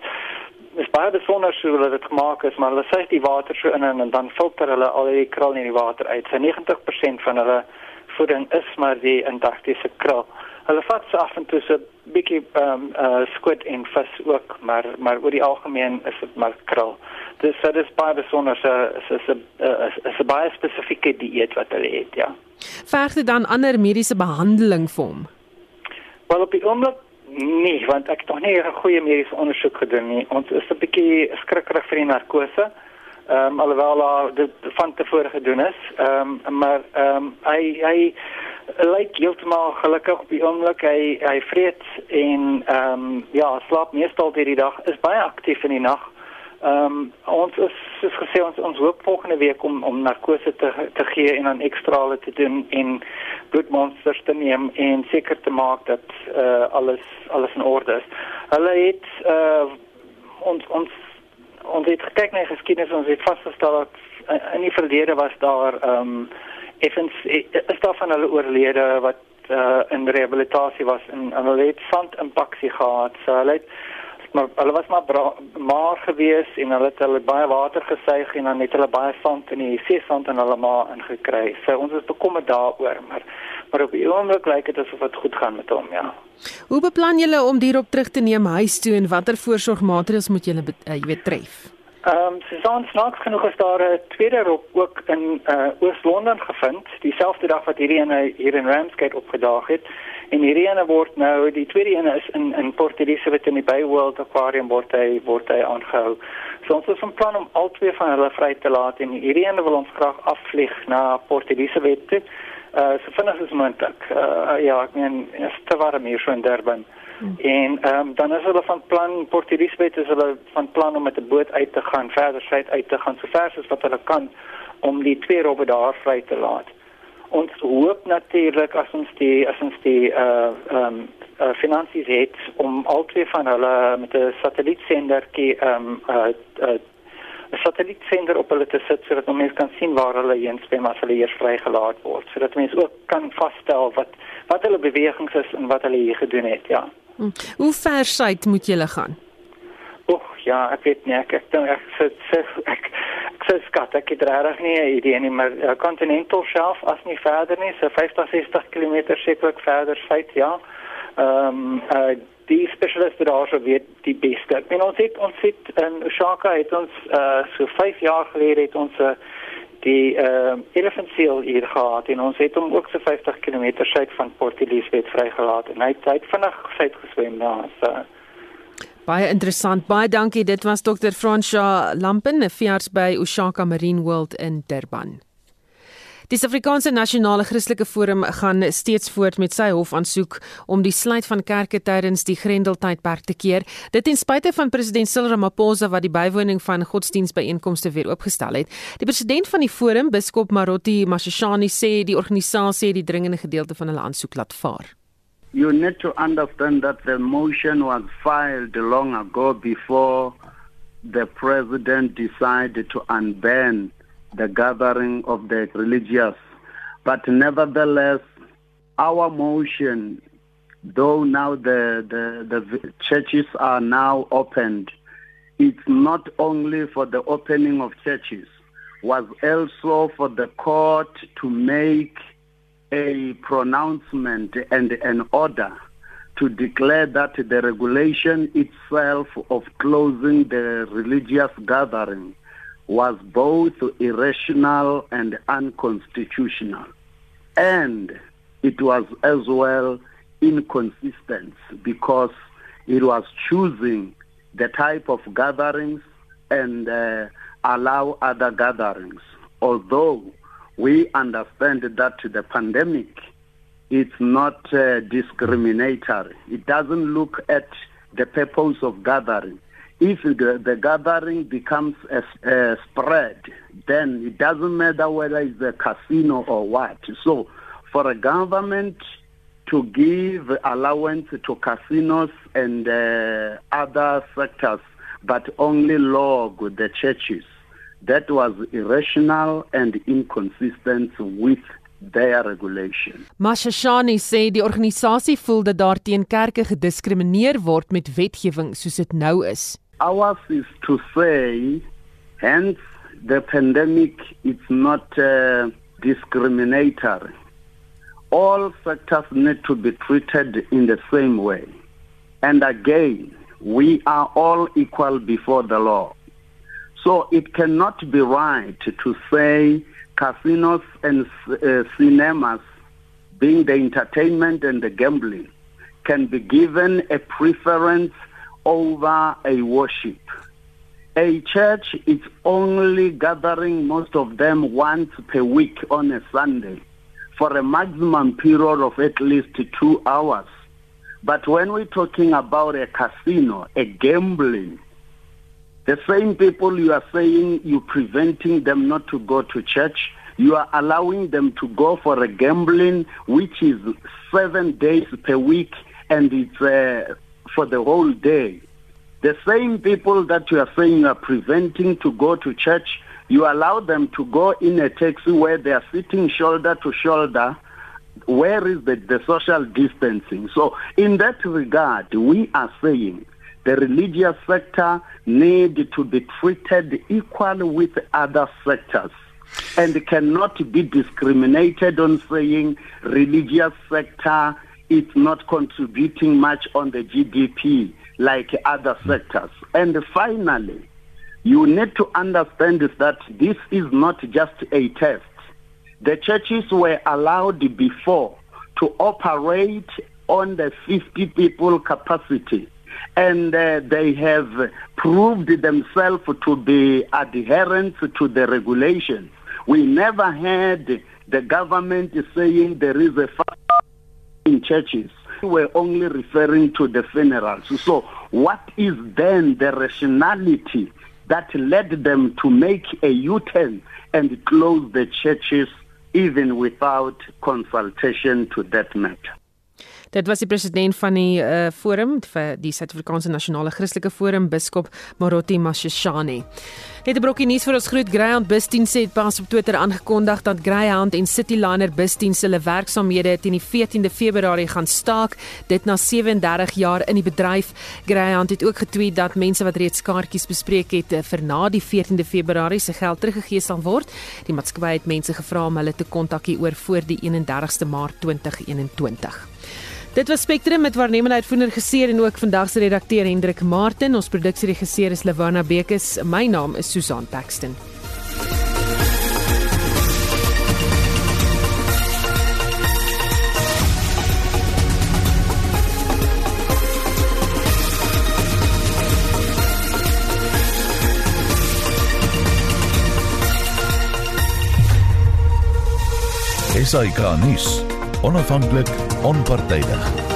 is baie besonder hoe hulle dit gemaak is, maar hulle suig die water so in en dan filter hulle al die krul in die water uit. So 90% van hulle voeding is maar die antarktiese krul. Hulle vat se af en toe so 'n bietjie ehm um, uh squid en vis ook, maar maar oor die algemeen is dit maar krul. Dis dit is baie besonder so is 'n is 'n baie spesifieke dieet wat hulle eet, ja. Verg dit dan ander mediese behandeling vir hom? Wel op die oomblik Nee, want ek het nog nie 'n goeie mediese ondersoek gedoen nie. Ons is 'n bietjie skrikkerig vir die narkose. Ehm um, alhoewel dit van tevore gedoen is. Ehm um, maar ehm um, hy hy lyk heeltemal gelukkig op die oomblik. Hy hy vreet en ehm um, ja, slaap meestal deur die dag. Is baie aktief in die nag. Ehm um, ons is soos gesê ons ons hoop volgende week om om narkose te te gee en dan ekstrale te doen en bloedmonsters te neem en seker te maak dat uh, alles alles in orde is. Hulle het uh, ons ons ons het gekyk na geskiedenis ons het vasgestel dat in die verlede was daar ehm um, effens is daar van hulle oorlede wat uh, in rehabilitasie was en, en hulle het sand impaksie gehad. So hulle het maar hulle was maar maar gewees en hulle het hulle baie water gesuig en dan het hulle baie sand in die see sand in hulle ma ingekry. So ons is bekommerd daaroor, maar maar op die oomblik lyk dit asof dit goed gaan met hom, ja. Hoe beplan julle om hierop terug te neem huis toe en watter voorsorgmaatreëls moet julle uh, jy weet tref? Ehm um, Susan snaaks genoeg is daar 'n tweede rop ook in uh, Oos-London gevind, dieselfde dag wat hierdie ene hier in Ramsgate opgedaag het. En hierdie ene word nou die tweede ene is in in Port Elizabeth in die Bay World Aquarium word hy word hy aangehou. So ons is van plan om al twee van hulle vry te laat en hierdie ene wil ons graag afvlieg na Port Elizabeth. Uh so vinnig as moontlik. Uh ja, ek meen is te warm hier so in Durban. Hmm. En ehm um, dan is hulle van plan Port Elizabeth is hulle van plan om met 'n boot uit te gaan, verder suid uit te gaan, so ver as wat hulle kan om die twee robbe daar vry te laat ons hoop natuurlik as ons die as ons die uh ehm um, uh, finansies het om al twee van hulle met 'n satellietsendertjie ehm um, uh, uh 'n satellietsender op hulle te sit sodat mense kan sien waar hulle heen swem as hulle eers vrygelaat word sodat mense ook kan vasstel wat wat hulle bewegings is en wat hulle hier gedoen het ja. Hm. Hoe ver suid moet jy gaan? Och ja, ek weet nie ek ek dink ek sit ek, ek, sê skat ek het regtig nie 'n idee nie maar uh, Continental Shelf as nie verder nie so 50 60 km sekerlik verder suid ja. Ehm um, uh, die spesialiste daar sou weet die beste. Ek meen ons het ons het in Oshaka het ons uh, so 5 jaar gelede het ons uh, die uh, elephant seal hier gehad en ons het hom ook so 50 km suid van Port Elizabeth vrygelaat en hy het, hy het vinnig suid geswem daar so Baie interessant. Baie dankie. Dit was Dr. Fransha Lampen, 'n veearts by Ushaka Marine World in Durban. Die Suid-Afrikaanse Nasionale Christelike Forum gaan steeds voort met sy hofaansoek om die sluit van kerke tydens die Grendeltydperk te keer. Dit ten spyte van president Cyril Ramaphosa wat die bywoning van godsdienstbyeenkomste weer oopgestel het. Die president van die forum, biskop Marotti Mashashani, sê die organisasie het die dringende gedeelte van hulle aansoek laat vaar. you need to understand that the motion was filed long ago before the president decided to unban the gathering of the religious. But nevertheless, our motion, though now the, the, the churches are now opened, it's not only for the opening of churches, was also for the court to make a pronouncement and an order to declare that the regulation itself of closing the religious gathering was both irrational and unconstitutional. And it was as well inconsistent because it was choosing the type of gatherings and uh, allow other gatherings. Although we understand that the pandemic is not uh, discriminatory. It doesn't look at the purpose of gathering. If the, the gathering becomes a, a, spread, then it doesn't matter whether it's a casino or what. So for a government to give allowance to casinos and uh, other sectors, but only log the churches, that was irrational and inconsistent with their regulation. Mashashani sê die organisasie voel dat daar teen kerke gediskrimineer word met wetgewing soos dit nou is. Ours is to say hence the pandemic is not uh, discriminatory. All sectors need to be treated in the same way. And again, we are all equal before the law. So it cannot be right to say casinos and uh, cinemas, being the entertainment and the gambling, can be given a preference over a worship. A church is only gathering most of them once per week on a Sunday for a maximum period of at least two hours. But when we're talking about a casino, a gambling, the same people you are saying you're preventing them not to go to church, you are allowing them to go for a gambling, which is seven days per week, and it's uh, for the whole day. The same people that you are saying you are preventing to go to church, you allow them to go in a taxi where they are sitting shoulder to shoulder. Where is the, the social distancing? So in that regard, we are saying the religious sector need to be treated equally with other sectors and cannot be discriminated on saying religious sector is not contributing much on the GDP like other sectors. And finally, you need to understand that this is not just a test. The churches were allowed before to operate on the 50 people capacity and uh, they have proved themselves to be adherent to the regulations. We never had the government saying there is a in churches. We're only referring to the funerals. So what is then the rationality that led them to make a U-turn and close the churches even without consultation to that matter? Dit was die president van die uh, forum vir die Suid-Afrikaanse Nasionale Christelike Forum biskop Marotti Mashishane. Net 'n brokkie nuus vir ons groot Greyhound busdiens het pas op Twitter aangekondig dat Greyhound en Cityliner busdiens hulle werksamehede teen die 14de Februarie gaan staak, dit na 37 jaar in die bedryf. Greyhound het ook getweet dat mense wat reeds kaartjies bespreek het eh, vir na die 14de Februarie se geld teruggegee sal word. Die maatskappy het mense gevra om hulle te kontak hier oor voor die 31ste Maart 2021. Dit was Spectrum met waarnemende uitvoerder geseer en ook vandag se redakteur Hendrik Martin. Ons produksieregisseur is Lewanda Bekes. My naam is Susan Paxton. SAK nuus onafhanklik onpartydig